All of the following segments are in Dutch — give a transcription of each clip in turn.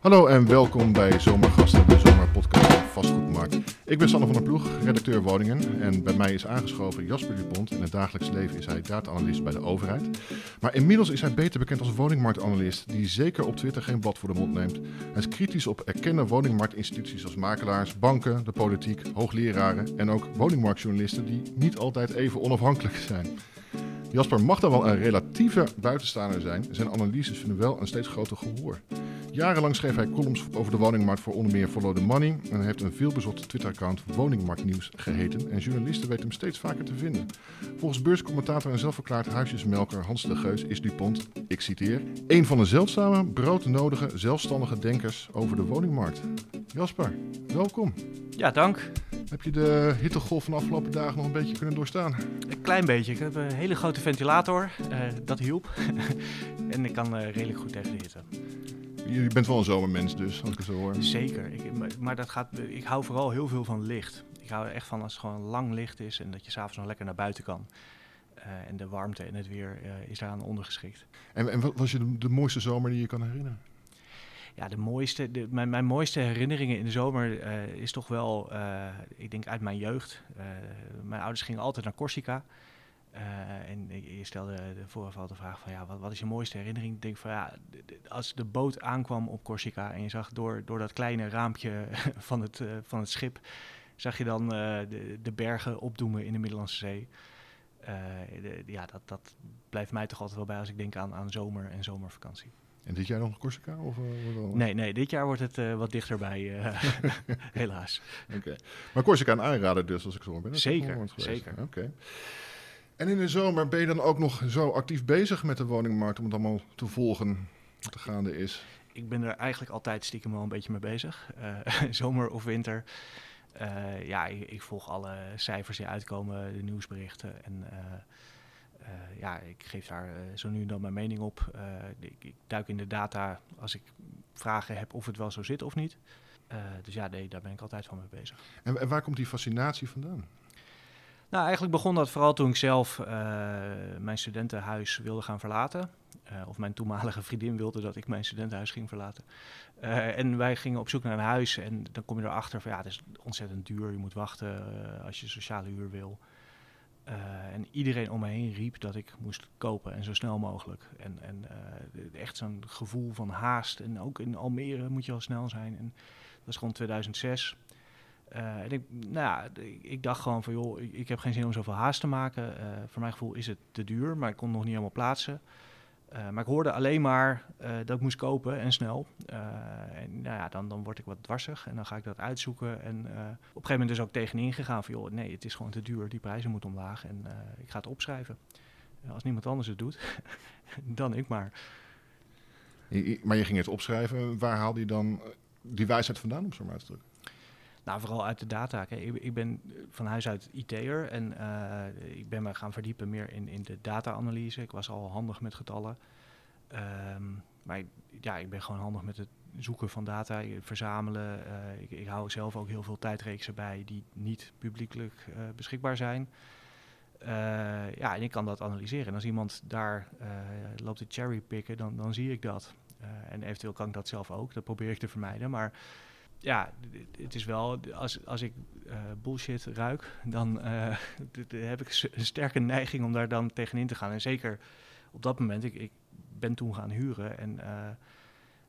Hallo en welkom bij Zomergasten, de zomerpodcast van Vastgoedmarkt. Ik ben Sanne van der Ploeg, redacteur woningen. En bij mij is aangeschoven Jasper Dupont. In het dagelijks leven is hij data-analyst bij de overheid. Maar inmiddels is hij beter bekend als woningmarktanalist, die zeker op Twitter geen blad voor de mond neemt. Hij is kritisch op erkende woningmarktinstituties als makelaars, banken, de politiek, hoogleraren en ook woningmarktjournalisten die niet altijd even onafhankelijk zijn. Jasper mag dan wel een relatieve buitenstaander zijn. Zijn analyses vinden wel een steeds groter gehoor. Jarenlang schreef hij columns over de woningmarkt voor onder meer Follow the Money. En heeft een veelbezochte Twitter-account Woningmarktnieuws geheten. En journalisten weten hem steeds vaker te vinden. Volgens beurscommentator en zelfverklaard huisjesmelker Hans de Geus is Dupont, ik citeer, een van de zeldzame, broodnodige, zelfstandige denkers over de woningmarkt. Jasper, welkom. Ja, dank. Heb je de hittegolf van de afgelopen dagen nog een beetje kunnen doorstaan? Een klein beetje. Ik heb een hele grote ventilator. Uh, dat hielp. en ik kan uh, redelijk goed tegen de hitte. Je bent wel een zomermens dus, als ik het zo hoor. Zeker. Ik, maar dat gaat, ik hou vooral heel veel van licht. Ik hou er echt van als het gewoon lang licht is en dat je s'avonds nog lekker naar buiten kan. Uh, en de warmte en het weer is daaraan ondergeschikt. En, en wat was je de, de mooiste zomer die je kan herinneren? ja, de mooiste, de, mijn, mijn mooiste herinneringen in de zomer uh, is toch wel, uh, ik denk uit mijn jeugd. Uh, mijn ouders gingen altijd naar Corsica. En je stelde de vooraf de vraag van ja, wat, wat is je mooiste herinnering? Ik denk van ja, als de boot aankwam op Corsica en je zag door, door dat kleine raampje van het, van het schip, zag je dan de, de bergen opdoemen in de Middellandse Zee. De, ja, dat, dat blijft mij toch altijd wel bij als ik denk aan, aan zomer en zomervakantie. En dit jaar nog Corsica? Of, uh, nee, nee, dit jaar wordt het uh, wat dichterbij, uh, helaas. Oké. Okay. Maar Corsica een aanrader dus, als ik zo ben. Zeker, zeker. Oké. Okay. En in de zomer ben je dan ook nog zo actief bezig met de woningmarkt om het allemaal te volgen wat er gaande is? Ik ben er eigenlijk altijd stiekem wel een beetje mee bezig. zomer of winter. ja, ik, ik, volg alle cijfers die uitkomen, de nieuwsberichten en... Uh, ja, ik geef daar zo nu en dan mijn mening op. Ik, ik, duik in de data als ik vragen heb of het wel zo zit of niet. dus ja, nee, daar ben ik altijd van mee bezig. En, en waar komt die fascinatie vandaan? Nou, eigenlijk begon dat vooral toen ik zelf mijn studentenhuis wilde gaan verlaten. of mijn toenmalige vriendin wilde dat ik mijn studentenhuis ging verlaten. en wij gingen op zoek naar een huis en dan kom je erachter van ja, het is ontzettend duur. Je moet wachten als je sociale huur wil. En iedereen om me heen riep dat ik moest kopen en zo snel mogelijk. En, en echt zo'n gevoel van haast. En ook in Almere moet je al snel zijn. En dat is gewoon 2006. Uh, en ik, nou ja, ik dacht gewoon van joh, ik, heb geen zin om zoveel haast te maken. voor mijn gevoel is het te duur, maar ik kon het nog niet helemaal plaatsen. Uh, maar ik hoorde alleen maar dat ik moest kopen en snel. En nou ja, dan, dan word ik wat dwarsig en dan ga ik dat uitzoeken. En op een gegeven moment dus ook tegenin gegaan van... joh, nee, het is gewoon te duur, die prijzen moeten omlaag en ik ga het opschrijven. als niemand anders het doet, dan ik maar. Maar je ging het opschrijven. Waar haalde je dan die wijsheid vandaan, om zo maar uit te drukken? Nou, vooral uit de data. Ik, ik, ben van huis uit IT'er en uh, ik ben me gaan verdiepen meer in, in de data-analyse. Ik was al handig met getallen. Um, maar ja, ik ben gewoon handig met het zoeken van data, verzamelen. Uh, ik, ik, hou zelf ook heel veel tijdreeksen bij die niet publiekelijk beschikbaar zijn. ja, en ik kan dat analyseren. En als iemand daar loopt te cherrypicken, dan, dan zie ik dat. en eventueel kan ik dat zelf ook. Dat probeer ik te vermijden. Maar ja, het is wel, als, als ik uh, bullshit ruik, dan uh, heb ik een sterke neiging om daar dan tegenin te gaan. En zeker op dat moment, ik, ik ben toen gaan huren en uh,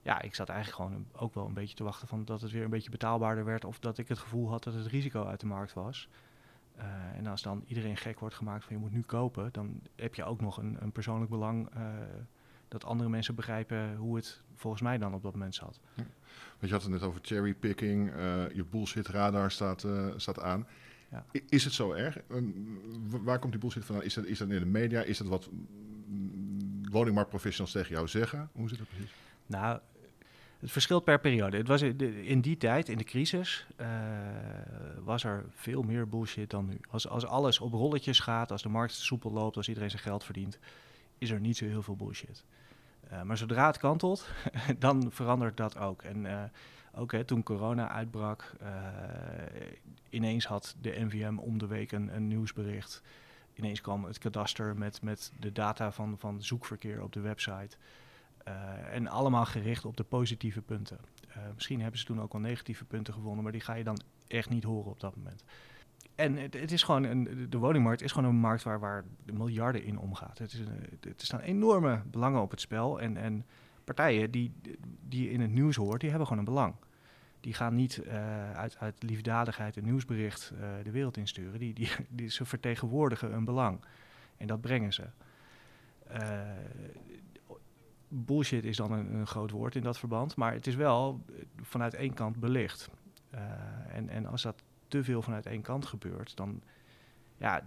ja, ik zat eigenlijk gewoon ook wel een beetje te wachten van dat het weer een beetje betaalbaarder werd of dat ik het gevoel had dat het risico uit de markt was. en als dan iedereen gek wordt gemaakt van je moet nu kopen, dan heb je ook nog een, een persoonlijk belang dat andere mensen begrijpen hoe het volgens mij dan op dat moment zat. Ja. Want je had het net over cherrypicking, uh, je bullshit radar staat, uh, staat aan. Ja. Is het zo erg? waar komt die bullshit vandaan? Is dat, is dat in de media? Is dat wat woningmarktprofessionals tegen jou zeggen? Hoe zit dat precies? Nou, het verschilt per periode. Het was in die tijd, in de crisis, uh, was er veel meer bullshit dan nu. Als, als alles op rolletjes gaat, als de markt soepel loopt, als iedereen zijn geld verdient, is er niet zo heel veel bullshit. Uh, maar zodra het kantelt, dan verandert dat ook. En uh, ook hè, toen corona uitbrak, uh, ineens had de NVM om de week een, nieuwsbericht. Ineens kwam het kadaster met, met de data van, van zoekverkeer op de website. en allemaal gericht op de positieve punten. misschien hebben ze toen ook wel negatieve punten gevonden, maar die ga je dan echt niet horen op dat moment. En het, het, is gewoon een, de woningmarkt is gewoon een markt waar, waar miljarden in omgaat. Het, is er staan enorme belangen op het spel. En, en partijen die, die je in het nieuws hoort, die hebben gewoon een belang. Die gaan niet uh, uit, uit liefdadigheid een nieuwsbericht uh, de wereld insturen. Die, die, die, ze vertegenwoordigen een belang. En dat brengen ze. Uh, bullshit is dan een, een, groot woord in dat verband. Maar het is wel vanuit één kant belicht. en, en als dat te veel vanuit één kant gebeurt, dan ja,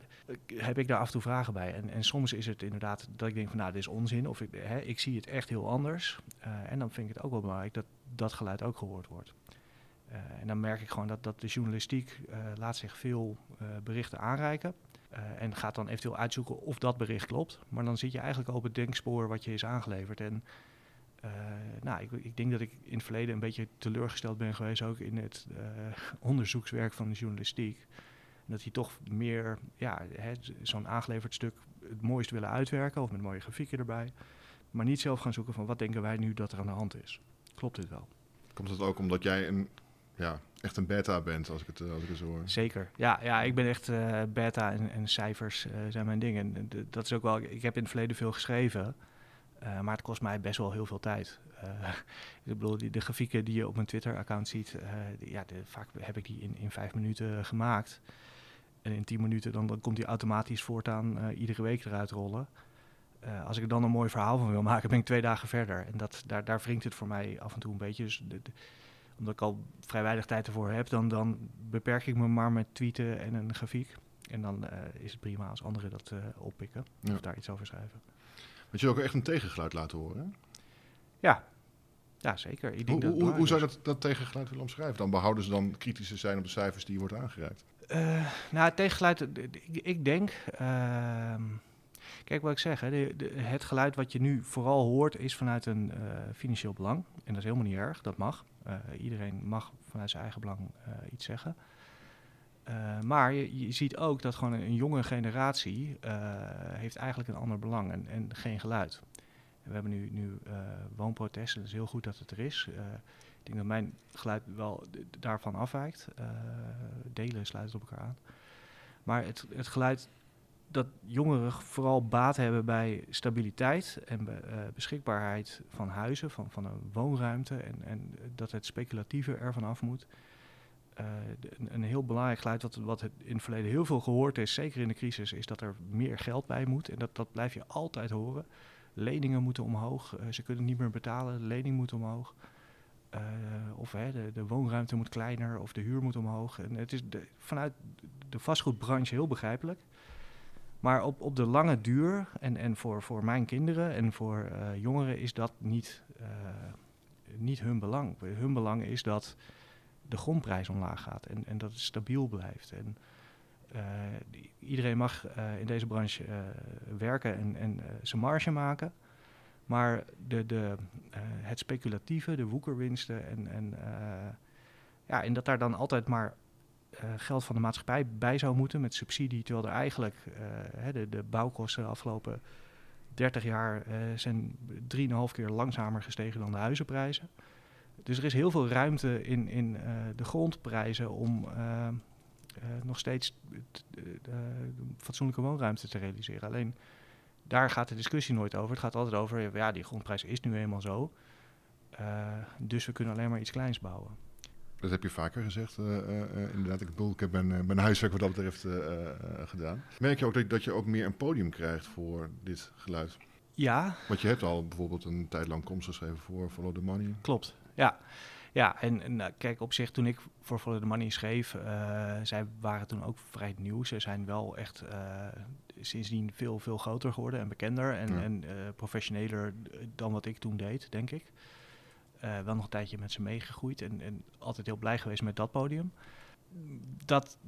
heb ik daar af en toe vragen bij. En, en soms is het inderdaad dat ik denk van nou, dit is onzin. Of ik, hè, ik zie het echt heel anders. Uh, en dan vind ik het ook wel belangrijk dat dat geluid ook gehoord wordt. Uh, en dan merk ik gewoon dat, dat de journalistiek uh, laat zich veel berichten aanreiken. en gaat dan eventueel uitzoeken of dat bericht klopt. Maar dan zit je eigenlijk op het denkspoor wat je is aangeleverd. En nou, ik, ik, denk dat ik in het verleden een beetje teleurgesteld ben geweest ook in het onderzoekswerk van de journalistiek dat die toch meer ja, zo'n aangeleverd stuk het mooist willen uitwerken of met mooie grafieken erbij. Maar niet zelf gaan zoeken van wat denken wij nu dat er aan de hand is. Klopt dit wel? Komt het ook omdat jij een, ja, echt een beta bent, als ik het, als ik het zo hoor? Zeker. Ja, ja ik ben echt uh, beta en, en cijfers zijn mijn dingen. En dat is ook wel, ik heb in het verleden veel geschreven. Uh, maar het kost mij best wel heel veel tijd. ik bedoel, die, de grafieken die je op mijn Twitter-account ziet, ja, de, vaak heb ik die in, in vijf minuten gemaakt. En in 10 minuten dan, dan komt die automatisch voortaan iedere week eruit rollen. Als ik er dan een mooi verhaal van wil maken, ben ik twee dagen verder. En dat, daar, daar wringt het voor mij af en toe een beetje. Dus de, de, omdat ik al vrij weinig tijd ervoor heb, dan, dan beperk ik me maar met tweeten en een grafiek. En dan is het prima als anderen dat oppikken ja. of daar iets over schrijven. Want je ook echt een tegengeluid laten horen, hè? Ja, ja, zeker. Ik denk hoe, hoe, hoe zou je dat, dat tegengeluid willen omschrijven? Dan behouden ze dan kritisch te zijn op de cijfers die je wordt aangereikt? Uh, nou, het tegengeluid, ik, ik denk... Uh, kijk wat ik zeg, hè, de, de, het geluid wat je nu vooral hoort is vanuit een uh, financieel belang. En dat is helemaal niet erg, dat mag. Uh, iedereen mag vanuit zijn eigen belang iets zeggen. Maar je, ziet ook dat gewoon een, jonge generatie heeft eigenlijk een ander belang en, en geen geluid. En we hebben nu, nu woonprotesten, dat is heel goed dat het er is. Ik denk dat mijn geluid wel daarvan afwijkt. Delen sluiten op elkaar aan. Maar het, het geluid dat jongeren vooral baat hebben bij stabiliteit en be, beschikbaarheid van huizen, van, van een woonruimte en, en dat het speculatieve ervan af moet. De, een, een, heel belangrijk geluid, wat, wat het in het verleden heel veel gehoord is, zeker in de crisis, is dat er meer geld bij moet. En dat, dat blijf je altijd horen. Leningen moeten omhoog, uh, ze kunnen niet meer betalen, de lening moet omhoog. Uh, of hè, de, de, woonruimte moet kleiner of de huur moet omhoog. En het is vanuit de vastgoedbranche heel begrijpelijk. Maar op, op de lange duur, en, en voor, voor mijn kinderen en voor jongeren, is dat niet, niet hun belang. Hun belang is dat de grondprijs omlaag gaat en, en dat het stabiel blijft. En, iedereen mag in deze branche werken en, en zijn marge maken. Maar de, de, het speculatieve, de woekerwinsten en, en, ja, en dat daar dan altijd maar geld van de maatschappij bij zou moeten met subsidie, terwijl er eigenlijk hè, de, de bouwkosten de afgelopen 30 jaar zijn 3,5 keer langzamer gestegen dan de huizenprijzen. Dus er is heel veel ruimte in, in de grondprijzen om nog steeds fatsoenlijke woonruimte te realiseren. Alleen daar gaat de discussie nooit over. Het gaat altijd over, ja, die grondprijs is nu eenmaal zo. Uh, dus we kunnen alleen maar iets kleins bouwen. Dat heb je vaker gezegd, uh, uh, inderdaad. Ik bedoel, ik heb mijn, mijn huiswerk wat dat betreft gedaan. Merk je ook dat, dat je ook meer een podium krijgt voor dit geluid? Ja. Want je hebt al bijvoorbeeld een tijd lang komst geschreven voor Follow the Money. Klopt, ja. Ja, en, en nou, kijk, op zich toen ik voor Follow the Money schreef, zij waren toen ook vrij nieuw. Ze zijn wel echt sindsdien veel, veel groter geworden en bekender en, ja. en professioneler dan wat ik toen deed, denk ik. Wel nog een tijdje met ze meegegroeid en, en altijd heel blij geweest met dat podium. Dat,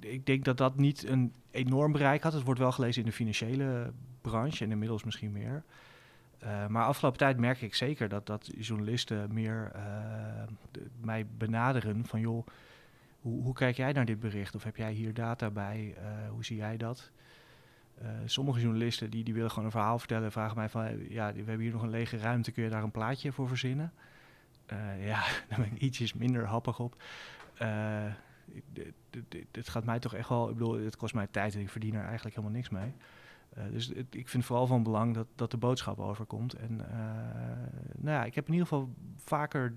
ik denk dat dat niet een enorm bereik had. Het wordt wel gelezen in de financiële branche en inmiddels misschien meer. Uh, maar afgelopen tijd merk ik zeker dat, dat journalisten meer de, mij benaderen van joh, hoe, hoe, kijk jij naar dit bericht? Of heb jij hier data bij? hoe zie jij dat? sommige journalisten die, die willen gewoon een verhaal vertellen en vragen mij van, ja, we hebben hier nog een lege ruimte, kun je daar een plaatje voor verzinnen? ja, daar ben ik ietsjes minder happig op. dit gaat mij toch echt wel, ik bedoel, het kost mij tijd en ik verdien er eigenlijk helemaal niks mee. Uh, dus het, ik vind vooral van belang dat, dat de boodschap overkomt. En uh, nou ja, ik heb in ieder geval vaker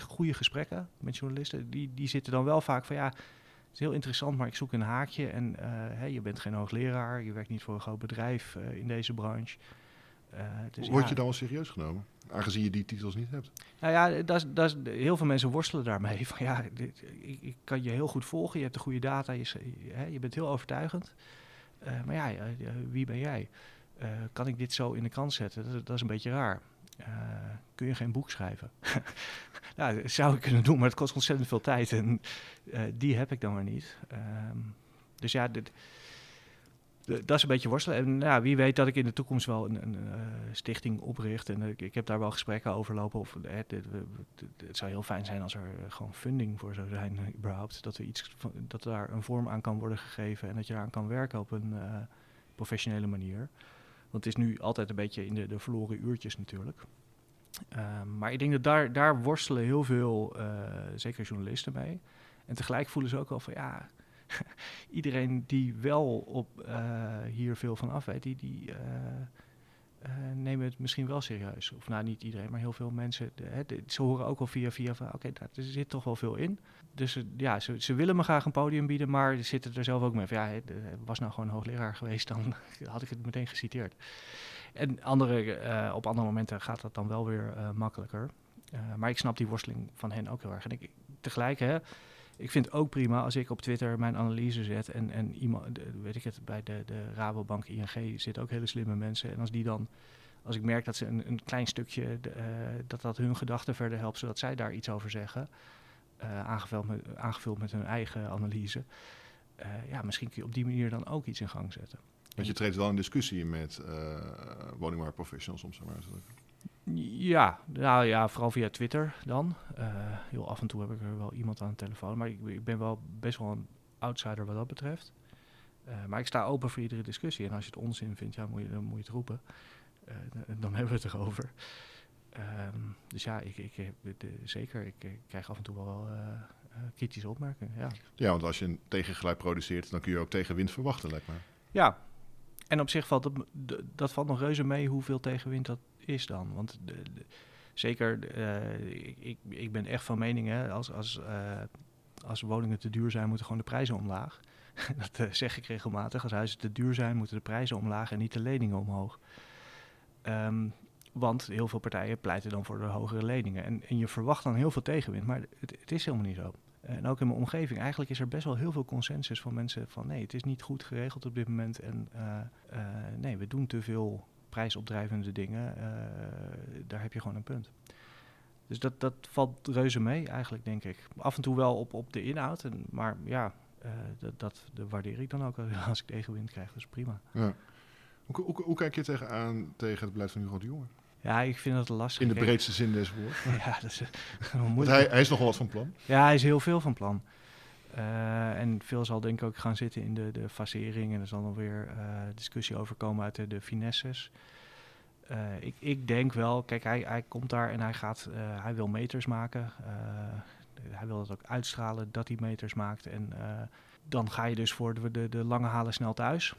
goede gesprekken met journalisten. Die, die zitten dan wel vaak van ja, het is heel interessant, maar ik zoek een haakje. En hey, je bent geen hoogleraar, je werkt niet voor een groot bedrijf in deze branche. dus Word je dan wel serieus genomen, aangezien je die titels niet hebt? Nou ja, dat is, dat is, heel veel mensen worstelen daarmee. Van ja, dit, ik, ik, kan je heel goed volgen, je hebt de goede data, je, je bent heel overtuigend. Uh, maar ja, wie ben jij? Uh, kan ik dit zo in de krant zetten? Dat, is een beetje raar. Uh, kun je geen boek schrijven? nou, dat zou ik kunnen doen, maar het kost ontzettend veel tijd en die heb ik dan maar niet. Ehm, dus ja, dit, dat is een beetje worstelen. En ja, wie weet dat ik in de toekomst wel een, een uh, stichting opricht. En uh, ik, heb daar wel gesprekken over lopen. Of, uh, het, zou heel fijn zijn als er gewoon funding voor zou zijn, überhaupt. Dat, er iets dat daar een vorm aan kan worden gegeven en dat je eraan kan werken op een professionele manier. Want het is nu altijd een beetje in de, de verloren uurtjes natuurlijk. Ehm, maar ik denk dat daar, daar worstelen heel veel, zeker journalisten mee. En tegelijk voelen ze ook wel van ja iedereen die wel op, uh, hier veel van af weet, die, die uh, nemen het misschien wel serieus. Of nou, niet iedereen, maar heel veel mensen. Hè, ze horen ook wel via via van, oké, er zit toch wel veel in. Dus ja, ze, ze, willen me graag een podium bieden, maar ze zitten er zelf ook mee van, ja, was nou gewoon hoogleraar geweest, dan had ik het meteen geciteerd. En andere, op andere momenten gaat dat dan wel weer makkelijker. maar ik snap die worsteling van hen ook heel erg. En ik, tegelijk, hè, ik vind het ook prima als ik op Twitter mijn analyse zet en, en iemand, weet ik het, bij de, de Rabobank ING zitten ook hele slimme mensen. En als die dan, als ik merk dat ze een, een klein stukje, uh, dat dat hun gedachten verder helpt, zodat zij daar iets over zeggen, uh, aangevuld, met, aangevuld met hun eigen analyse. Uh, ja, misschien kun je op die manier dan ook iets in gang zetten. Want je treedt wel in discussie met woningmarktprofessionals, om zo maar te zeggen. Ja, nou ja, vooral via Twitter dan. Uh, heel af en toe heb ik er wel iemand aan de telefoon. Maar ik, ik ben wel best wel een outsider wat dat betreft. Uh, maar ik sta open voor iedere discussie. En als je het onzin vindt, ja, moet je, dan moet je het roepen. Uh, dan hebben we het erover. Um, dus ja, ik, ik, de, zeker. Ik, ik, krijg af en toe wel kritische opmerkingen. Ja. ja, want als je een tegengeluid produceert, dan kun je ook tegenwind verwachten, lijkt me. Ja, en op zich valt dat, dat valt nog reuze mee hoeveel tegenwind dat is dan. Want de, zeker, uh, ik, ik ben echt van mening, hè, als, als, uh, als woningen te duur zijn, moeten gewoon de prijzen omlaag. dat uh, zeg ik regelmatig. Als huizen te duur zijn, moeten de prijzen omlaag en niet de leningen omhoog. Um, want heel veel partijen pleiten dan voor de hogere leningen. En, en je verwacht dan heel veel tegenwind, maar het, het is helemaal niet zo. En ook in mijn omgeving, eigenlijk is er best wel heel veel consensus van mensen van nee, het is niet goed geregeld op dit moment. En nee, we doen te veel prijsopdrijvende dingen, uh, daar heb je gewoon een punt. Dus dat, dat valt reuze mee eigenlijk, denk ik. Af en toe wel op, op de inhoud, en, maar ja, uh, dat, dat, waardeer ik dan ook als ik tegenwind krijg, dus prima. Ja. Hoe, hoe, hoe, kijk je tegenaan tegen het beleid van Hugo de Jonge? Ja, ik vind dat lastig. In de breedste zin des woord. ja, dat is moeilijk. Hij, hij, is nogal wat van plan. Ja, hij is heel veel van plan. Uh, en veel zal denk ik ook gaan zitten in de, de fasering. En er zal nog weer uh, discussie over komen uit de, de finesses. Uh, ik, ik, denk wel, kijk, hij, hij komt daar en hij, gaat, hij wil meters maken. hij wil het ook uitstralen dat hij meters maakt. En dan ga je dus voor de, de, de lange halen snel thuis.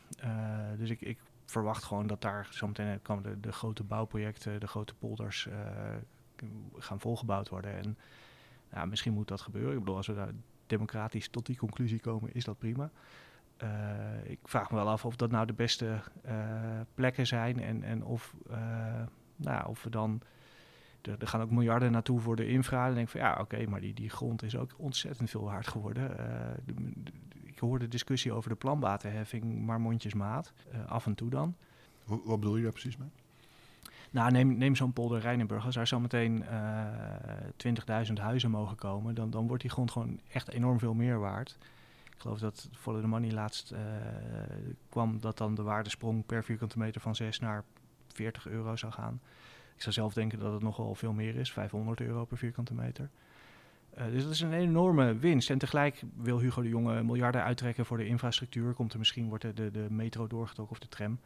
dus ik, ik, verwacht gewoon dat daar zometeen komen de, de grote bouwprojecten, de grote polders gaan volgebouwd worden. En misschien moet dat gebeuren. Ik bedoel, als we daar democratisch tot die conclusie komen, is dat prima. Uh, ik vraag me wel af of dat nou de beste uh, plekken zijn en, en of, uh, nou, of we dan. Er, gaan ook miljarden naartoe voor de infra. En denk van ja, oké, maar die, die grond is ook ontzettend veel waard geworden. De, de, ik hoor de discussie over de planbatenheffing, maar mondjesmaat. af en toe dan. Wat bedoel je daar precies mee? Nou, neem, neem zo'n polder Rijnenburg. Als daar zometeen uh, 20.000 huizen mogen komen, dan, dan wordt die grond gewoon echt enorm veel meer waard. Ik geloof dat Follow the Money laatst uh, kwam dat dan de waardesprong per vierkante meter van 6 naar 40 euro zou gaan. Ik zou zelf denken dat het nog wel veel meer is, 500 euro per vierkante meter. Uh, dus dat is een enorme winst. En tegelijk wil Hugo de Jonge miljarden uittrekken voor de infrastructuur. Komt er misschien, wordt de, de, de metro doorgetrokken of de tram.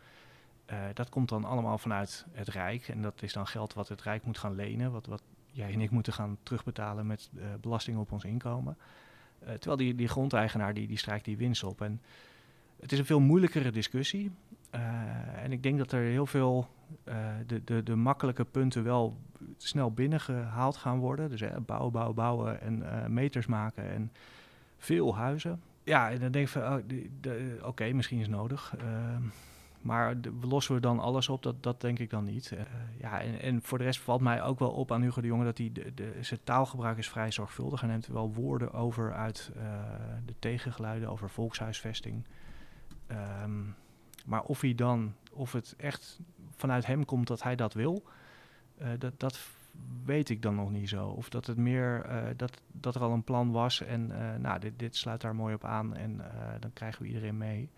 Uh, dat komt dan allemaal vanuit het Rijk. En dat is dan geld wat het Rijk moet gaan lenen. Wat, wat jij en ik moeten gaan terugbetalen met uh, belasting op ons inkomen. terwijl die, die grondeigenaar die, die strijkt die winst op. En het is een veel moeilijkere discussie. en ik denk dat er heel veel de, de, de makkelijke punten wel snel binnengehaald gaan worden. Dus bouwen, bouwen, bouwen en meters maken en veel huizen. Ja, en dan denk ik van, oh, oké, misschien is nodig. Maar lossen we dan alles op? Dat, dat denk ik dan niet. Uh, ja, en, en, voor de rest valt mij ook wel op aan Hugo de Jonge dat hij de, de, zijn taalgebruik is vrij zorgvuldig. Hij neemt wel woorden over uit de tegengeluiden over volkshuisvesting. Um, maar of hij dan, of het echt vanuit hem komt dat hij dat wil, uh, dat, dat weet ik dan nog niet zo. Of dat het meer dat, dat er al een plan was en nou, dit, dit sluit daar mooi op aan en dan krijgen we iedereen mee.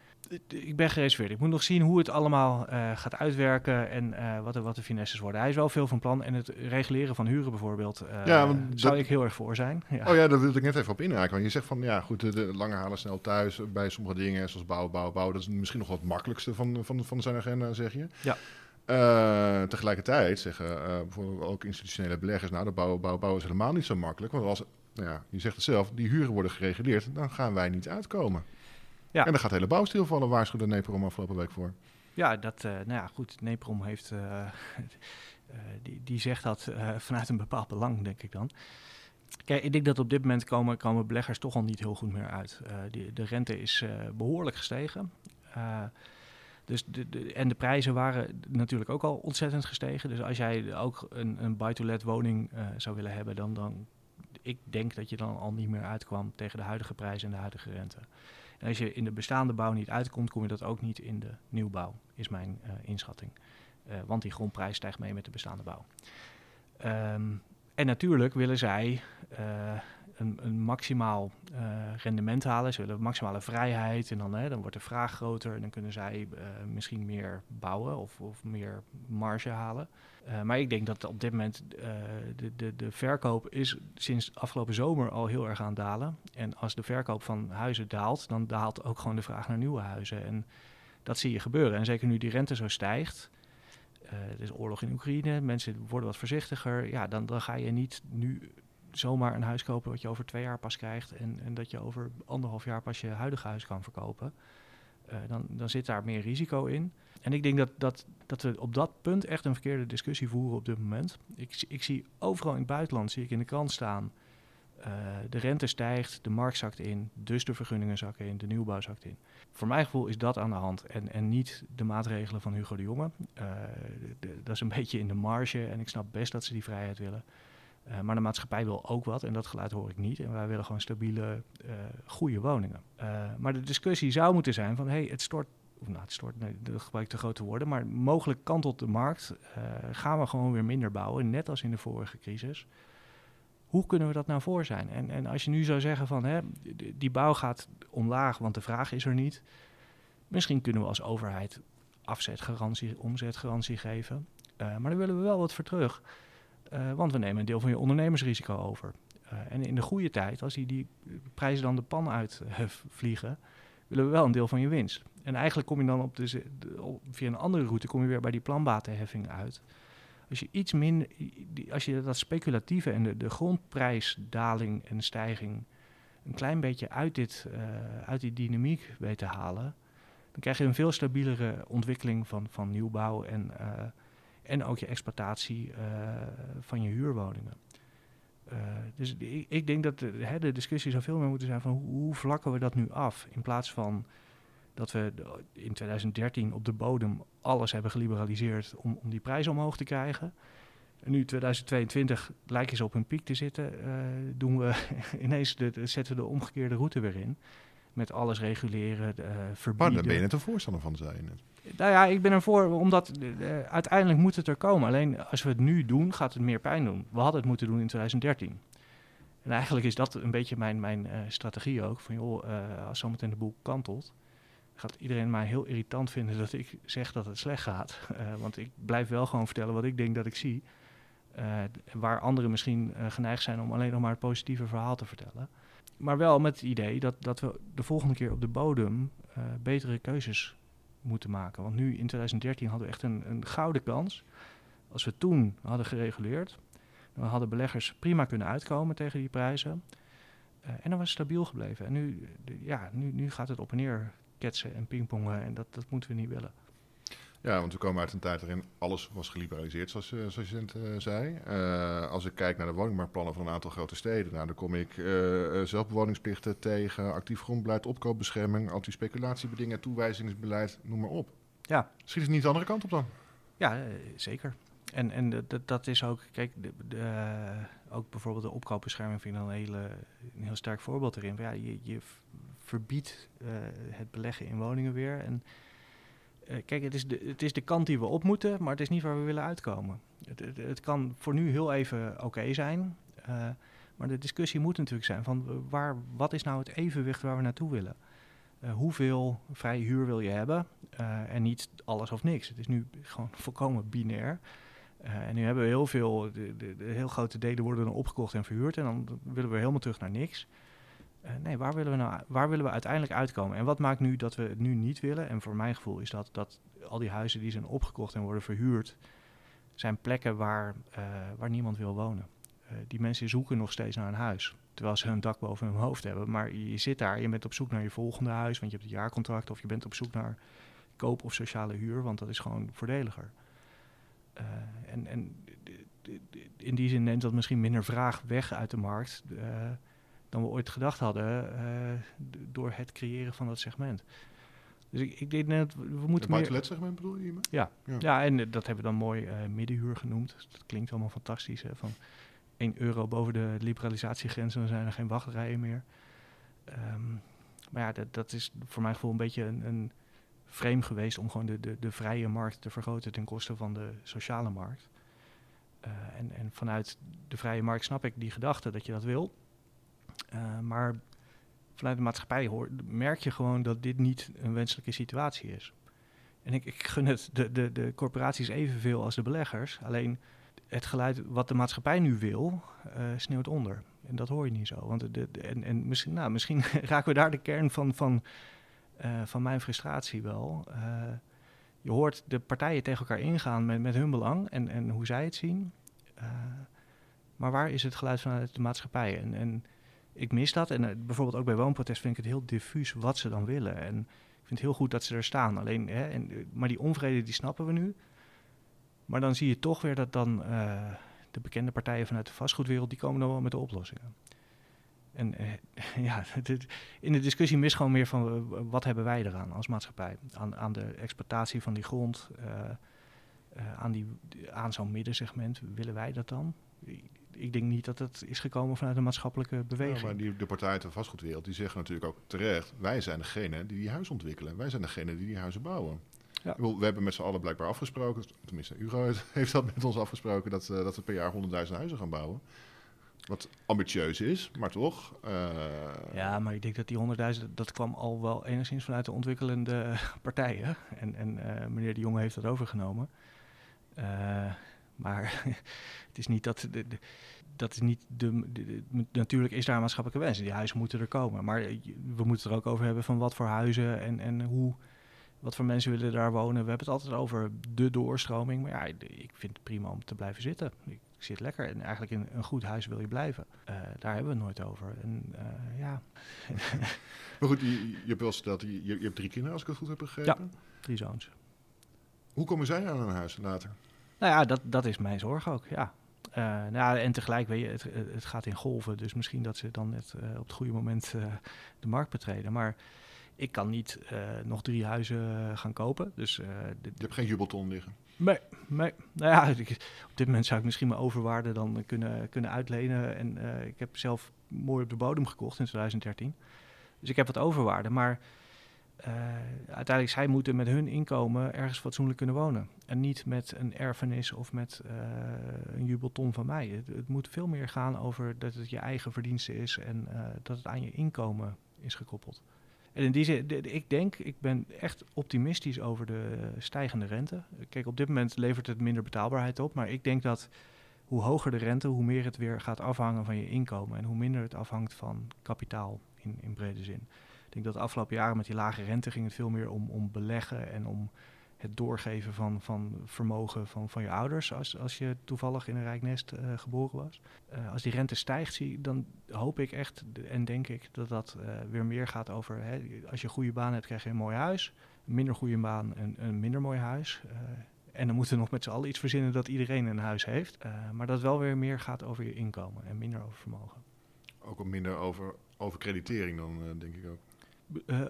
Ik ben gereserveerd. Ik moet nog zien hoe het allemaal gaat uitwerken en wat, er, wat de finesses worden. Hij is wel veel van plan en het reguleren van huren bijvoorbeeld ja, zou ik heel erg voor zijn. Ja. Oh ja, daar wilde ik net even op inhaken. Want je zegt van ja, goed, de, de lange halen snel thuis bij sommige dingen zoals bouwen, bouwen, bouwen. Dat is misschien nog wat het makkelijkste van, van, van zijn agenda, zeg je. Ja. Uh, tegelijkertijd zeggen uh, bijvoorbeeld ook institutionele beleggers, nou, de bouwen, bouwen, bouwen is helemaal niet zo makkelijk. Want als, nou ja, je zegt het zelf, die huren worden gereguleerd, dan gaan wij niet uitkomen. Ja. En dan gaat de hele bouw stilvallen, waarschuwde Neprom afgelopen week voor. Ja, dat, uh, nou ja, goed, Neprom heeft, die, die zegt dat vanuit een bepaald belang, denk ik dan. Kijk, ik denk dat op dit moment komen, komen beleggers toch al niet heel goed meer uit. Die, de rente is behoorlijk gestegen. Dus de, de, en de prijzen waren natuurlijk ook al ontzettend gestegen. Dus als jij ook een, een buy-to-let woning uh, zou willen hebben, dan, dan ik denk dat je dan al niet meer uitkwam tegen de huidige prijzen en de huidige rente. Als je in de bestaande bouw niet uitkomt, kom je dat ook niet in de nieuwbouw, is mijn uh, inschatting. Uh, want die grondprijs stijgt mee met de bestaande bouw. Um, en natuurlijk willen zij een, een maximaal uh, rendement halen. Ze willen maximale vrijheid en dan, hè, dan wordt de vraag groter en dan kunnen zij uh, misschien meer bouwen of, of meer marge halen. Uh, maar ik denk dat op dit moment de, de, de verkoop is sinds afgelopen zomer al heel erg aan dalen. En als de verkoop van huizen daalt, dan daalt ook gewoon de vraag naar nieuwe huizen. En dat zie je gebeuren. En zeker nu die rente zo stijgt, er is oorlog in Oekraïne, mensen worden wat voorzichtiger. Ja, dan, dan ga je niet nu zomaar een huis kopen wat je over twee jaar pas krijgt en, en dat je over anderhalf jaar pas je huidige huis kan verkopen. Uh, dan, dan zit daar meer risico in. En ik denk dat, dat, dat we op dat punt echt een verkeerde discussie voeren op dit moment. Ik, ik zie overal in het buitenland, zie ik in de krant staan, uh, de rente stijgt, de markt zakt in, dus de vergunningen zakken in, de nieuwbouw zakt in. Voor mijn gevoel is dat aan de hand en, en niet de maatregelen van Hugo de Jonge. De, dat is een beetje in de marge en ik snap best dat ze die vrijheid willen. Uh, maar de maatschappij wil ook wat en dat geluid hoor ik niet. En wij willen gewoon stabiele, uh, goede woningen. Uh, maar de discussie zou moeten zijn van, hey, het stort, of nou, het stort, nee, dat gebruik te grote woorden, maar mogelijk kantelt de markt. gaan we gewoon weer minder bouwen, net als in de vorige crisis. Hoe kunnen we dat nou voor zijn? En, en als je nu zou zeggen van, die, bouw gaat omlaag, want de vraag is er niet. Misschien kunnen we als overheid afzetgarantie, omzetgarantie geven. maar dan willen we wel wat voor terug. Uh, want we nemen een deel van je ondernemersrisico over. Uh, en in de goede tijd, als die, die prijzen dan de pan uit uh, vliegen, willen we wel een deel van je winst. En eigenlijk kom je dan op de, via een andere route kom je weer bij die planbatenheffing uit. Als je iets minder, als je dat speculatieve en de, de grondprijsdaling en stijging een klein beetje uit, dit, uit die dynamiek weet te halen, dan krijg je een veel stabielere ontwikkeling van, van nieuwbouw en en ook je exploitatie uh, van je huurwoningen. Uh, dus ik, ik, denk dat de, hè, de discussie zou veel meer moeten zijn van hoe, vlakken we dat nu af? In plaats van dat we in 2013 op de bodem alles hebben geliberaliseerd om, om die prijzen omhoog te krijgen. En nu 2022 lijken ze op hun piek te zitten, uh, doen we ineens de, zetten we de omgekeerde route weer in. Met alles reguleren, uh, verbieden. Maar daar ben je net een voorstander van, net. Nou ja, ik ben ervoor, omdat uh, uiteindelijk moet het er komen. Alleen als we het nu doen, gaat het meer pijn doen. We hadden het moeten doen in 2013. En eigenlijk is dat een beetje mijn, mijn uh, strategie ook. Van joh, uh, als zometeen de boel kantelt, gaat iedereen mij heel irritant vinden dat ik zeg dat het slecht gaat. want ik blijf wel gewoon vertellen wat ik denk dat ik zie. Waar anderen misschien geneigd zijn om alleen nog maar het positieve verhaal te vertellen. Maar wel met het idee dat, dat we de volgende keer op de bodem betere keuzes moeten maken. Want nu in 2013 hadden we echt een, een gouden kans. Als we toen hadden gereguleerd, dan hadden beleggers prima kunnen uitkomen tegen die prijzen. en dan was het stabiel gebleven. En nu, ja, nu, nu gaat het op en neer ketsen en pingpongen. En dat, dat moeten we niet willen. Ja, want we komen uit een tijd waarin alles was geliberaliseerd, zoals, uh, zoals je net uh, zei. Uh, als ik kijk naar de woningmarktplannen van een aantal grote steden, nou, dan kom ik zelfbewoningsplichten tegen, actief grondbeleid, opkoopbescherming, anti-speculatiebedingen, toewijzingsbeleid, noem maar op. Ja. Schiet het niet de andere kant op dan? Ja, zeker. En, en dat, dat is ook, kijk, de, de, ook bijvoorbeeld de opkoopbescherming vind ik dan een, hele, een heel sterk voorbeeld erin. Ja, je, je verbiedt het beleggen in woningen weer en uh, kijk, het is, de, het is de kant die we op moeten, maar het is niet waar we willen uitkomen. Het, het, kan voor nu heel even oké zijn, uh, maar de discussie moet natuurlijk zijn van waar, wat is nou het evenwicht waar we naartoe willen? Uh, hoeveel vrije huur wil je hebben en niet alles of niks. Het is nu gewoon volkomen binair. en nu hebben we heel veel, de, de, de, heel grote delen worden dan opgekocht en verhuurd en dan willen we helemaal terug naar niks. Uh, nee, waar willen, we nou, waar willen we uiteindelijk uitkomen? En wat maakt nu dat we het nu niet willen? En voor mijn gevoel is dat, dat al die huizen die zijn opgekocht en worden verhuurd, zijn plekken waar, uh, waar niemand wil wonen. Uh, die mensen zoeken nog steeds naar een huis. Terwijl ze een dak boven hun hoofd hebben. Maar je zit daar, je bent op zoek naar je volgende huis, want je hebt een jaarcontract. Of je bent op zoek naar koop of sociale huur, want dat is gewoon voordeliger. en, en in die zin neemt dat misschien minder vraag weg uit de markt dan we ooit gedacht hadden uh, door het creëren van dat segment. Dus ik, ik denk net, we moeten meer... Het segment bedoel je hiermee? Ja. ja, ja. en dat hebben we dan mooi uh, middenhuur genoemd. Dus dat klinkt allemaal fantastisch. Hè? Van 1 euro boven de liberalisatiegrens en dan zijn er geen wachtrijen meer. Um, maar ja, dat, dat is voor mijn gevoel een beetje een, een frame geweest om gewoon de, de, de vrije markt te vergroten ten koste van de sociale markt. Uh, en, en vanuit de vrije markt snap ik die gedachte dat je dat wil. Uh, maar vanuit de maatschappij hoor, merk je gewoon dat dit niet een wenselijke situatie is. En ik, ik gun het de, de, de corporaties evenveel als de beleggers. Alleen het geluid wat de maatschappij nu wil, uh, sneeuwt onder. En dat hoor je niet zo. Want de, en, en misschien, nou, misschien raken we daar de kern van, van, uh, van mijn frustratie wel. Je hoort de partijen tegen elkaar ingaan met, met hun belang en, en hoe zij het zien. maar waar is het geluid vanuit de maatschappij? En ik mis dat. En uh, bijvoorbeeld ook bij woonprotest vind ik het heel diffuus wat ze dan willen. En ik vind het heel goed dat ze er staan. Alleen, hè, en, uh, maar die onvrede die snappen we nu. Maar dan zie je toch weer dat dan uh, de bekende partijen vanuit de vastgoedwereld... die komen dan wel met de oplossingen. En ja, in de discussie mis gewoon meer van wat hebben wij eraan als maatschappij? Aan, aan de exploitatie van die grond, aan, die, aan zo'n middensegment. Willen wij dat dan? Ik denk niet dat het is gekomen vanuit een maatschappelijke beweging. Ja, maar die, de partijen de vastgoedwereld die zeggen natuurlijk ook terecht... wij zijn degene die die huizen ontwikkelen. Wij zijn degene die die huizen bouwen. Ja. We hebben met z'n allen blijkbaar afgesproken... tenminste, Hugo heeft dat met ons afgesproken... dat, uh, dat we per jaar 100.000 huizen gaan bouwen. Wat ambitieus is, maar toch. Uh... Ja, maar ik denk dat die 100.000, dat kwam al wel enigszins vanuit de ontwikkelende partijen. En, en uh, meneer de Jonge heeft dat overgenomen. Uh, maar het is niet dat. De, de, dat is niet de, de, Natuurlijk is daar een maatschappelijke wens. Die huizen moeten er komen. Maar we moeten het er ook over hebben van wat voor huizen en, en hoe. Wat voor mensen willen daar wonen? We hebben het altijd over de doorstroming. Maar ja, ik vind het prima om te blijven zitten. Ik zit lekker. En eigenlijk in een goed huis wil je blijven. Uh, daar hebben we het nooit over. En uh, ja. maar goed, je, je hebt wel gesteld, je, je hebt drie kinderen als ik het goed heb begrepen. Ja, drie zoons. Hoe komen zij aan een huis later? Nou ja, dat, dat is mijn zorg ook, ja. Uh, nou, en tegelijk, weet je, het, het gaat in golven. Dus misschien dat ze dan net uh, op het goede moment uh, de markt betreden. Maar ik kan niet nog drie huizen gaan kopen. Dus, je hebt geen jubelton liggen? Nee, nee. Nou ja, ik, op dit moment zou ik misschien mijn overwaarde dan kunnen, kunnen uitlenen. En ik heb zelf mooi op de bodem gekocht in 2013. Dus ik heb wat overwaarde. Maar uh, uiteindelijk, zij moeten met hun inkomen ergens fatsoenlijk kunnen wonen. En niet met een erfenis of met uh, een jubelton van mij. Het, moet veel meer gaan over dat het je eigen verdienste is en uh, dat het aan je inkomen is gekoppeld. En in die zin, ik denk, ik ben echt optimistisch over de stijgende rente. Kijk, op dit moment levert het minder betaalbaarheid op, maar ik denk dat hoe hoger de rente, hoe meer het weer gaat afhangen van je inkomen en hoe minder het afhangt van kapitaal in, in brede zin. Ik denk dat de afgelopen jaren met die lage rente ging het veel meer om, om beleggen en om het doorgeven van, van vermogen van, van je ouders als, als je toevallig in een rijk nest uh, geboren was. Uh, als die rente stijgt, zie, dan hoop ik echt en denk ik dat dat uh, weer meer gaat over, hè, als je een goede baan hebt krijg je een mooi huis, een minder goede baan een, een minder mooi huis. en dan moeten we nog met z'n allen iets verzinnen dat iedereen een huis heeft. maar dat wel weer meer gaat over je inkomen en minder over vermogen. Ook minder over, over creditering dan, denk ik ook.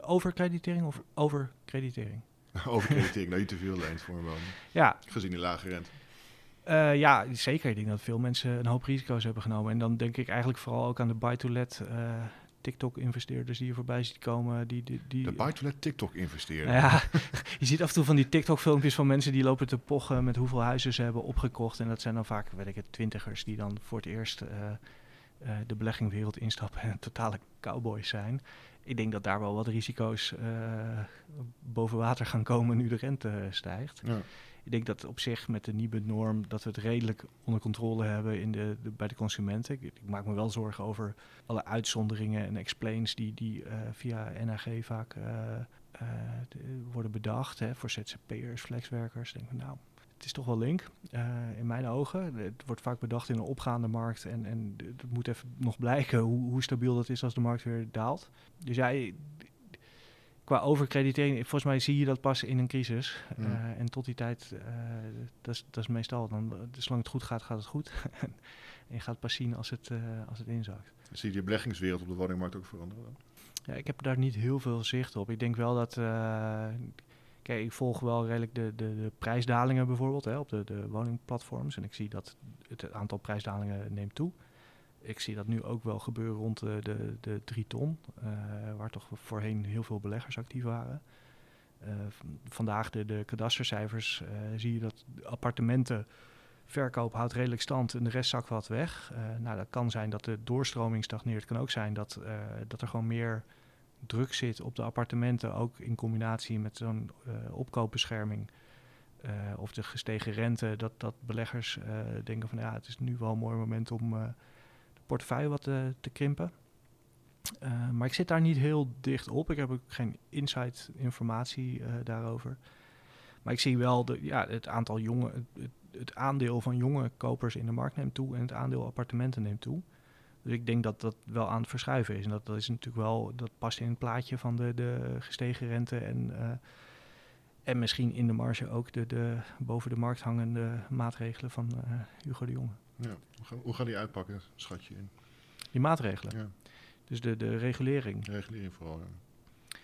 Over creditering of over creditering? Overkreditering, nou niet te veel leent voor een woning. Ja. Gezien die lage rente. Uh, ja, zeker. Ik denk dat veel mensen een hoop risico's hebben genomen. En dan denk ik eigenlijk vooral ook aan de buy-to-let uh, TikTok-investeerders die je voorbij ziet komen. Die, die, die de buy-to-let TikTok-investeerders? Nou ja, je ziet af en toe van die TikTok-filmpjes van mensen die lopen te pochen met hoeveel huizen ze hebben opgekocht. En dat zijn dan vaak, weet ik het, twintigers die dan voor het eerst uh, de beleggingwereld instappen en totale cowboys zijn ik denk dat daar wel wat risico's uh, boven water gaan komen nu de rente stijgt. Ja. Ik denk dat op zich met de nieuwe norm dat we het redelijk onder controle hebben in de, bij de consumenten. Ik, ik, maak me wel zorgen over alle uitzonderingen en explains die, die uh, via NAG vaak uh, worden bedacht hè, voor ZZP'ers, flexwerkers. Ik denk nou, het is toch wel link, uh, in mijn ogen. Het wordt vaak bedacht in een opgaande markt en, en het moet even nog blijken hoe, hoe stabiel dat is als de markt weer daalt. Dus jij, qua overkreditering, volgens mij zie je dat pas in een crisis. Uh, en tot die tijd, uh, dat, is, dat is meestal, dan, zolang het goed gaat, gaat het goed. en je gaat pas zien als het, als het inzakt. Zie je de beleggingswereld op de woningmarkt ook veranderen? Ja, ik heb daar niet heel veel zicht op. Ik denk wel dat Ik volg wel redelijk de, de, de prijsdalingen bijvoorbeeld hè, op de, de woningplatforms. En ik zie dat het aantal prijsdalingen neemt toe. Ik zie dat nu ook wel gebeuren rond de, de, de drie ton, uh, waar toch voorheen heel veel beleggers actief waren. Uh, vandaag de, de kadastercijfers zie je dat appartementenverkoop houdt redelijk stand en de rest zakt wat weg. nou, dat kan zijn dat de doorstroming stagneert. Het kan ook zijn dat, dat er gewoon meer druk zit op de appartementen, ook in combinatie met zo'n uh, opkoopbescherming uh, of de gestegen rente, dat, dat beleggers uh, denken van ja, het is nu wel een mooi moment om de portefeuille wat te, te krimpen. maar ik zit daar niet heel dicht op. Ik heb ook geen insight informatie daarover. Maar ik zie wel de, ja, het aantal jonge, het, het, aandeel van jonge kopers in de markt neemt toe en het aandeel appartementen neemt toe. Dus ik denk dat dat wel aan het verschuiven is. En dat, dat is natuurlijk wel, dat past in het plaatje van de, de gestegen rente en, uh, en misschien in de marge ook de, de boven de markt hangende maatregelen van uh, Hugo de Jonge. Ja, hoe, gaan, hoe gaan die uitpakken, schat je in? Die maatregelen? Ja. Dus de, de regulering? De regulering vooral, ja.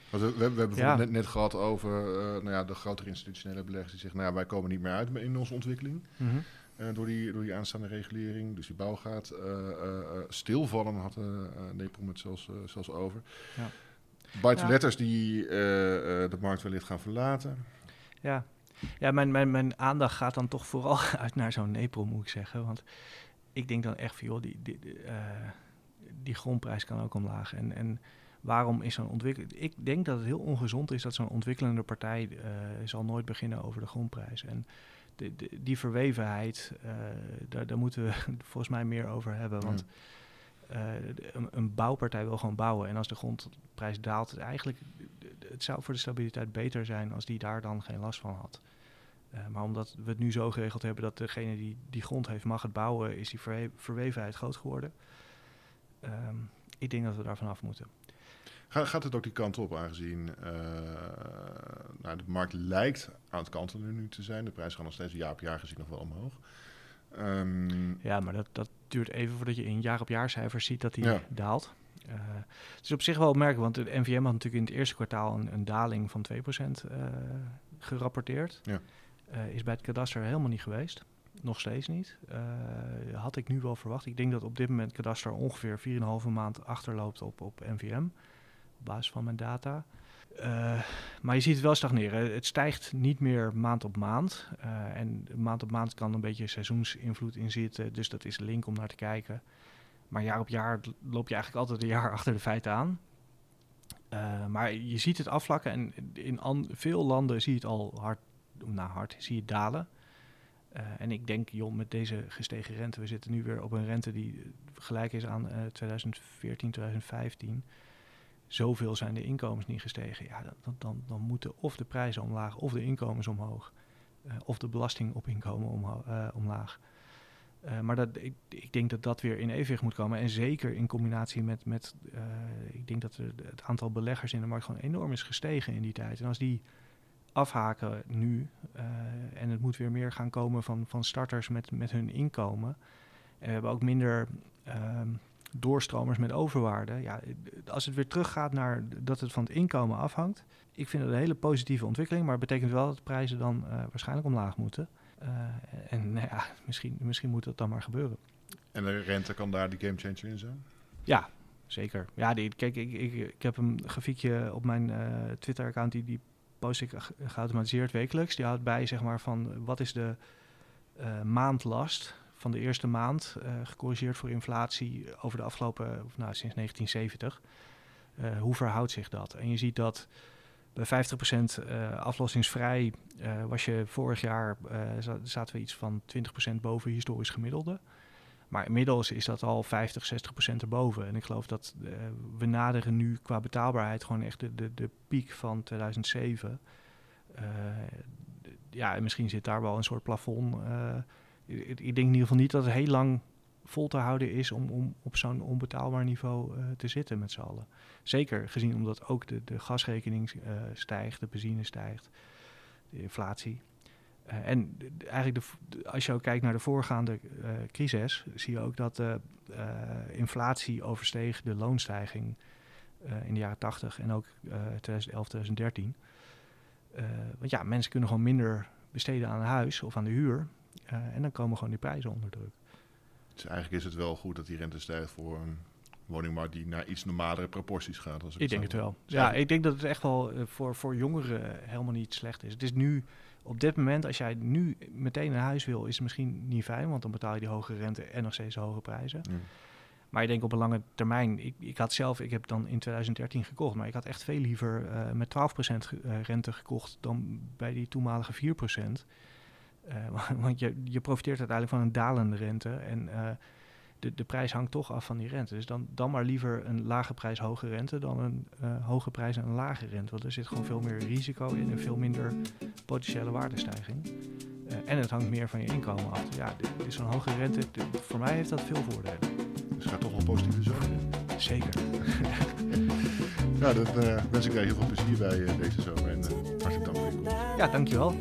We, we, we, hebben ja. net, net gehad over uh, nou ja, de grotere institutionele beleggers die zeggen, nou ja, wij komen niet meer uit in onze ontwikkeling. Mm -hmm. Uh, door, die, door die aanstaande regulering. Dus die bouw gaat uh, stilvallen, had Nepal het zelfs, zelfs over. Ja. Buitenletters ja. die de markt wellicht gaan verlaten. Ja, ja mijn, mijn, mijn aandacht gaat dan toch vooral uit naar zo'n Nepal, moet ik zeggen. Want ik denk dan echt van, joh, die, die, die, die grondprijs kan ook omlaag. En, en waarom is zo'n ontwikkeling... Ik denk dat het heel ongezond is dat zo'n ontwikkelende partij zal nooit beginnen over de grondprijs. En de, die verwevenheid, uh, daar, daar, moeten we volgens mij meer over hebben. Want uh, een, een, bouwpartij wil gewoon bouwen. En als de grondprijs daalt, eigenlijk, het zou voor de stabiliteit beter zijn als die daar dan geen last van had. Uh, maar omdat we het nu zo geregeld hebben dat degene die die grond heeft mag het bouwen, is die verwe verwevenheid groot geworden. Um, ik denk dat we daar vanaf moeten. Gaat het ook die kant op, aangezien uh, nou, de markt lijkt aan het kantelen nu te zijn. De prijzen gaan nog steeds jaar op jaar gezien nog wel omhoog. Um, ja, maar dat, dat duurt even voordat je in jaar op jaar cijfers ziet dat die ja. daalt. Uh, het is op zich wel opmerkelijk, want de NVM had natuurlijk in het eerste kwartaal een, een daling van 2% uh, gerapporteerd. Ja. Uh, is bij het kadaster helemaal niet geweest. Nog steeds niet. had ik nu wel verwacht. Ik denk dat op dit moment kadaster ongeveer 4,5 maand achterloopt op, op NVM op basis van mijn data. Uh, maar je ziet het wel stagneren. Het stijgt niet meer maand op maand. Uh, en maand op maand kan een beetje seizoensinvloed in zitten. Dus dat is link om naar te kijken. Maar jaar op jaar loop je eigenlijk altijd een jaar achter de feiten aan. Uh, maar je ziet het afvlakken en in veel landen zie je het al hard, nou hard, zie je dalen. en ik denk, joh, met deze gestegen rente, we zitten nu weer op een rente die gelijk is aan 2014, 2015 zoveel zijn de inkomens niet gestegen. Ja, dan, dan, dan moeten of de prijzen omlaag of de inkomens omhoog. Uh, of de belasting op inkomen uh, omlaag. Uh, maar dat, ik, ik, denk dat dat weer in evenwicht moet komen. En zeker in combinatie met, met ik denk dat het aantal beleggers in de markt gewoon enorm is gestegen in die tijd. En als die afhaken nu en het moet weer meer gaan komen van, van starters met, met hun inkomen. En we hebben ook minder ehm, doorstromers met overwaarde. Ja, als het weer teruggaat naar dat het van het inkomen afhangt. Ik vind het een hele positieve ontwikkeling, maar het betekent wel dat de prijzen dan uh, waarschijnlijk omlaag moeten. Uh, en nou ja, misschien, misschien moet dat dan maar gebeuren. En de rente kan daar die gamechanger in zijn? Ja, zeker. Ja, die, kijk, ik, ik, ik heb een grafiekje op mijn uh, Twitter-account, die, die post ik geautomatiseerd wekelijks. Die houdt bij, zeg maar, van wat is de maandlast van de eerste maand, uh, gecorrigeerd voor inflatie over de afgelopen, nou, sinds 1970. Uh, eh, hoe verhoudt zich dat? En je ziet dat bij 50% uh, eh, aflossingsvrij was je vorig jaar, zaten we iets van 20% boven historisch gemiddelde. Maar inmiddels is dat al 50, 60% erboven. En ik geloof dat we naderen nu qua betaalbaarheid gewoon echt de, de, de piek van 2007. ja, en misschien zit daar wel een soort plafond ik, denk in ieder geval niet dat het heel lang vol te houden is om, om op zo'n onbetaalbaar niveau uh, te zitten met z'n allen. Zeker gezien omdat ook de, de gasrekening uh, stijgt, de benzine stijgt, de inflatie. Uh, en eigenlijk de, als je ook kijkt naar de voorgaande crisis, zie je ook dat de inflatie oversteeg de loonstijging in de jaren 80 en ook 2011, 2013. want ja, mensen kunnen gewoon minder besteden aan een huis of aan de huur. Eh, en dan komen gewoon die prijzen onder druk. Dus eigenlijk is het wel goed dat die rente stijgt voor een woningmarkt die naar iets normalere proporties gaat. Als ik, ik denk het wel. Ja, ik denk dat het echt wel eh, voor, voor jongeren helemaal niet slecht is. Het is nu, op dit moment, als jij nu meteen een huis wil, is het misschien niet fijn, want dan betaal je die hoge rente en nog steeds hoge prijzen. Maar ik denk op een lange termijn, ik, ik had zelf, ik heb dan in 2013 gekocht, maar ik had echt veel liever uh, met 12% rente gekocht dan bij die toenmalige 4%. Uh, want je, je profiteert uiteindelijk van een dalende rente. En uh, de, de prijs hangt toch af van die rente. Dus dan, dan maar liever een lage prijs, hoge rente dan een uh, hoge prijs en een lage rente. Want er zit gewoon veel meer risico in en veel minder potentiële waardestijging. en het hangt meer van je inkomen af. Ja, is zo'n hoge rente, voor mij heeft dat veel voordelen. Dus gaat toch wel positieve zomer Zeker. ja, dan wens ik heel veel plezier bij deze zomer. En hartelijk dank voor je komst. Ja, dankjewel.